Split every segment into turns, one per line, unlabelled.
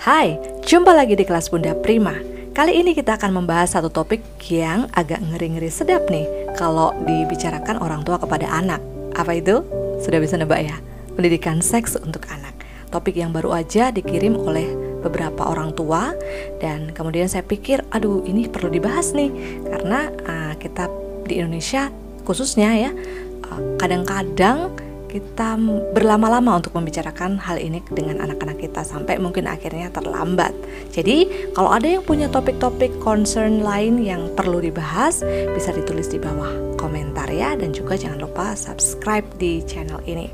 Hai, jumpa lagi di kelas Bunda Prima. Kali ini kita akan membahas satu topik yang agak ngeri-ngeri sedap nih kalau dibicarakan orang tua kepada anak. Apa itu? Sudah bisa nebak ya? Pendidikan seks untuk anak. Topik yang baru aja dikirim oleh beberapa orang tua dan kemudian saya pikir, aduh ini perlu dibahas nih karena uh, kita di Indonesia khususnya ya kadang-kadang uh, kadang -kadang kita berlama-lama untuk membicarakan hal ini dengan anak-anak kita sampai mungkin akhirnya terlambat. Jadi, kalau ada yang punya topik-topik concern lain yang perlu dibahas, bisa ditulis di bawah komentar ya dan juga jangan lupa subscribe di channel ini.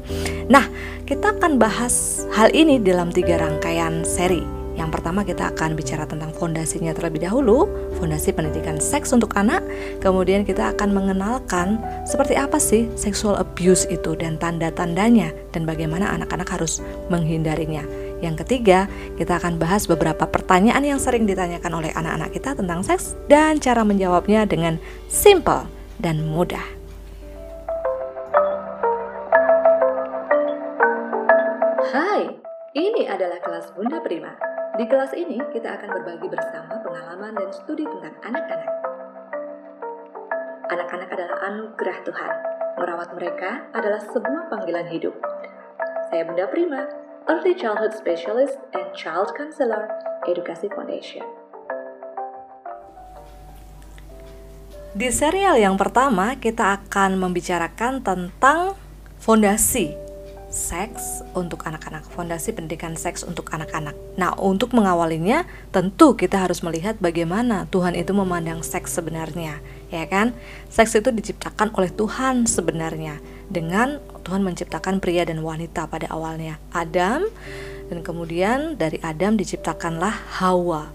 Nah, kita akan bahas hal ini dalam tiga rangkaian seri yang pertama kita akan bicara tentang fondasinya terlebih dahulu, fondasi pendidikan seks untuk anak. Kemudian kita akan mengenalkan seperti apa sih sexual abuse itu dan tanda-tandanya dan bagaimana anak-anak harus menghindarinya. Yang ketiga, kita akan bahas beberapa pertanyaan yang sering ditanyakan oleh anak-anak kita tentang seks dan cara menjawabnya dengan simple dan mudah. Hai, ini adalah kelas Bunda Prima. Di kelas ini, kita akan berbagi bersama pengalaman dan studi tentang anak-anak. Anak-anak adalah anugerah Tuhan. Merawat mereka adalah sebuah panggilan hidup. Saya Bunda Prima, Early Childhood Specialist and Child Counselor, Edukasi Foundation. Di serial yang pertama, kita akan membicarakan tentang fondasi seks untuk anak-anak, fondasi pendidikan seks untuk anak-anak. Nah, untuk mengawalinya, tentu kita harus melihat bagaimana Tuhan itu memandang seks sebenarnya, ya kan? Seks itu diciptakan oleh Tuhan sebenarnya, dengan Tuhan menciptakan pria dan wanita pada awalnya, Adam, dan kemudian dari Adam diciptakanlah Hawa.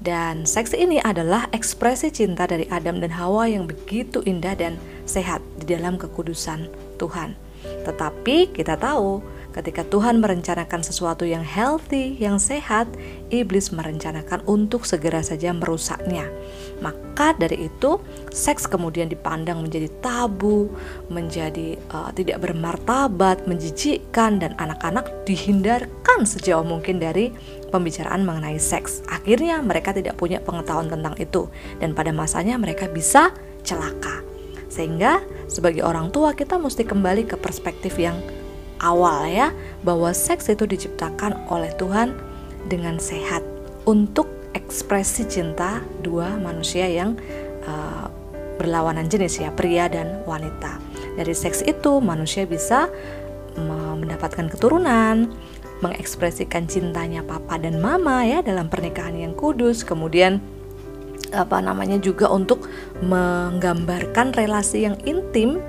Dan seks ini adalah ekspresi cinta dari Adam dan Hawa yang begitu indah dan sehat di dalam kekudusan Tuhan. Tetapi kita tahu, ketika Tuhan merencanakan sesuatu yang healthy, yang sehat, iblis merencanakan untuk segera saja merusaknya. Maka dari itu, seks kemudian dipandang menjadi tabu, menjadi uh, tidak bermartabat, menjijikkan, dan anak-anak dihindarkan sejauh mungkin dari pembicaraan mengenai seks. Akhirnya, mereka tidak punya pengetahuan tentang itu, dan pada masanya mereka bisa celaka. Sehingga sebagai orang tua kita mesti kembali ke perspektif yang awal ya, bahwa seks itu diciptakan oleh Tuhan dengan sehat untuk ekspresi cinta dua manusia yang uh, berlawanan jenis ya, pria dan wanita. Dari seks itu manusia bisa mendapatkan keturunan, mengekspresikan cintanya papa dan mama ya dalam pernikahan yang kudus, kemudian apa namanya juga untuk menggambarkan relasi yang intim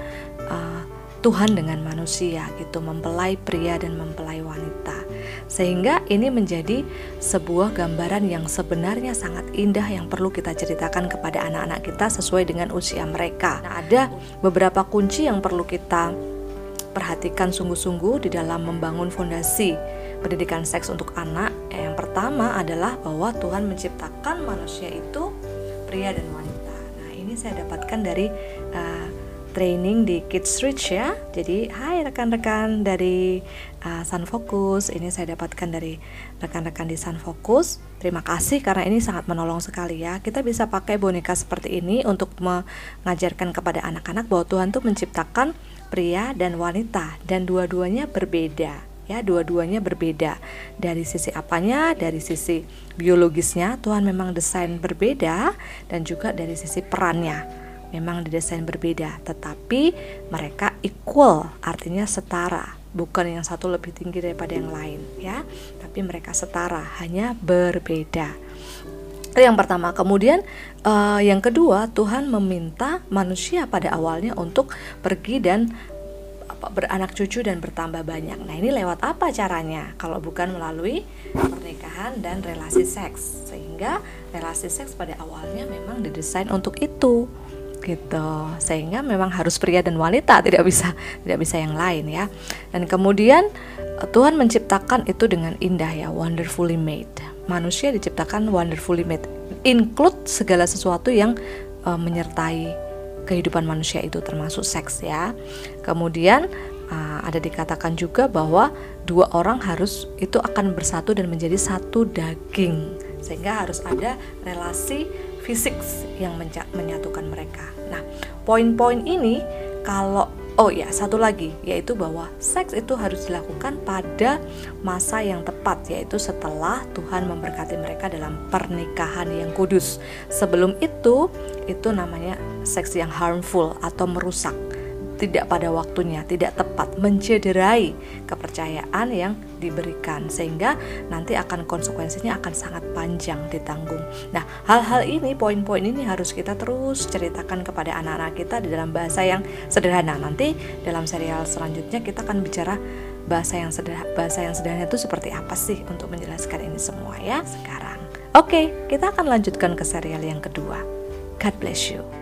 uh, Tuhan dengan manusia gitu mempelai pria dan mempelai wanita. Sehingga ini menjadi sebuah gambaran yang sebenarnya sangat indah yang perlu kita ceritakan kepada anak-anak kita sesuai dengan usia mereka. Nah, ada beberapa kunci yang perlu kita perhatikan sungguh-sungguh di dalam membangun fondasi pendidikan seks untuk anak. Yang pertama adalah bahwa Tuhan menciptakan manusia itu pria dan wanita. Nah, ini saya dapatkan dari uh, training di Kids Reach ya. Jadi, hai rekan-rekan dari uh, Sun Focus. Ini saya dapatkan dari rekan-rekan di Sun Focus. Terima kasih karena ini sangat menolong sekali ya. Kita bisa pakai boneka seperti ini untuk mengajarkan kepada anak-anak bahwa Tuhan tuh menciptakan pria dan wanita dan dua-duanya berbeda ya dua-duanya berbeda. Dari sisi apanya? Dari sisi biologisnya Tuhan memang desain berbeda dan juga dari sisi perannya memang didesain berbeda. Tetapi mereka equal artinya setara bukan yang satu lebih tinggi daripada yang lain ya. Tapi mereka setara hanya berbeda. Itu yang pertama kemudian uh, yang kedua Tuhan meminta manusia pada awalnya untuk pergi dan beranak cucu dan bertambah banyak. Nah, ini lewat apa caranya? Kalau bukan melalui pernikahan dan relasi seks. Sehingga relasi seks pada awalnya memang didesain untuk itu. Gitu. Sehingga memang harus pria dan wanita, tidak bisa tidak bisa yang lain ya. Dan kemudian eh, Tuhan menciptakan itu dengan indah ya, wonderfully made. Manusia diciptakan wonderfully made. Include segala sesuatu yang uh, menyertai kehidupan manusia itu termasuk seks ya. Kemudian uh, ada dikatakan juga bahwa dua orang harus itu akan bersatu dan menjadi satu daging sehingga harus ada relasi fisik yang menyatukan mereka. Nah, poin-poin ini kalau Oh ya, satu lagi yaitu bahwa seks itu harus dilakukan pada masa yang tepat yaitu setelah Tuhan memberkati mereka dalam pernikahan yang kudus. Sebelum itu itu namanya seks yang harmful atau merusak tidak pada waktunya, tidak tepat, mencederai kepercayaan yang diberikan sehingga nanti akan konsekuensinya akan sangat panjang ditanggung. Nah, hal-hal ini, poin-poin ini harus kita terus ceritakan kepada anak-anak kita di dalam bahasa yang sederhana. Nanti dalam serial selanjutnya kita akan bicara bahasa yang sederhana, bahasa yang sederhana itu seperti apa sih untuk menjelaskan ini semua ya sekarang. Oke, kita akan lanjutkan ke serial yang kedua. God bless you.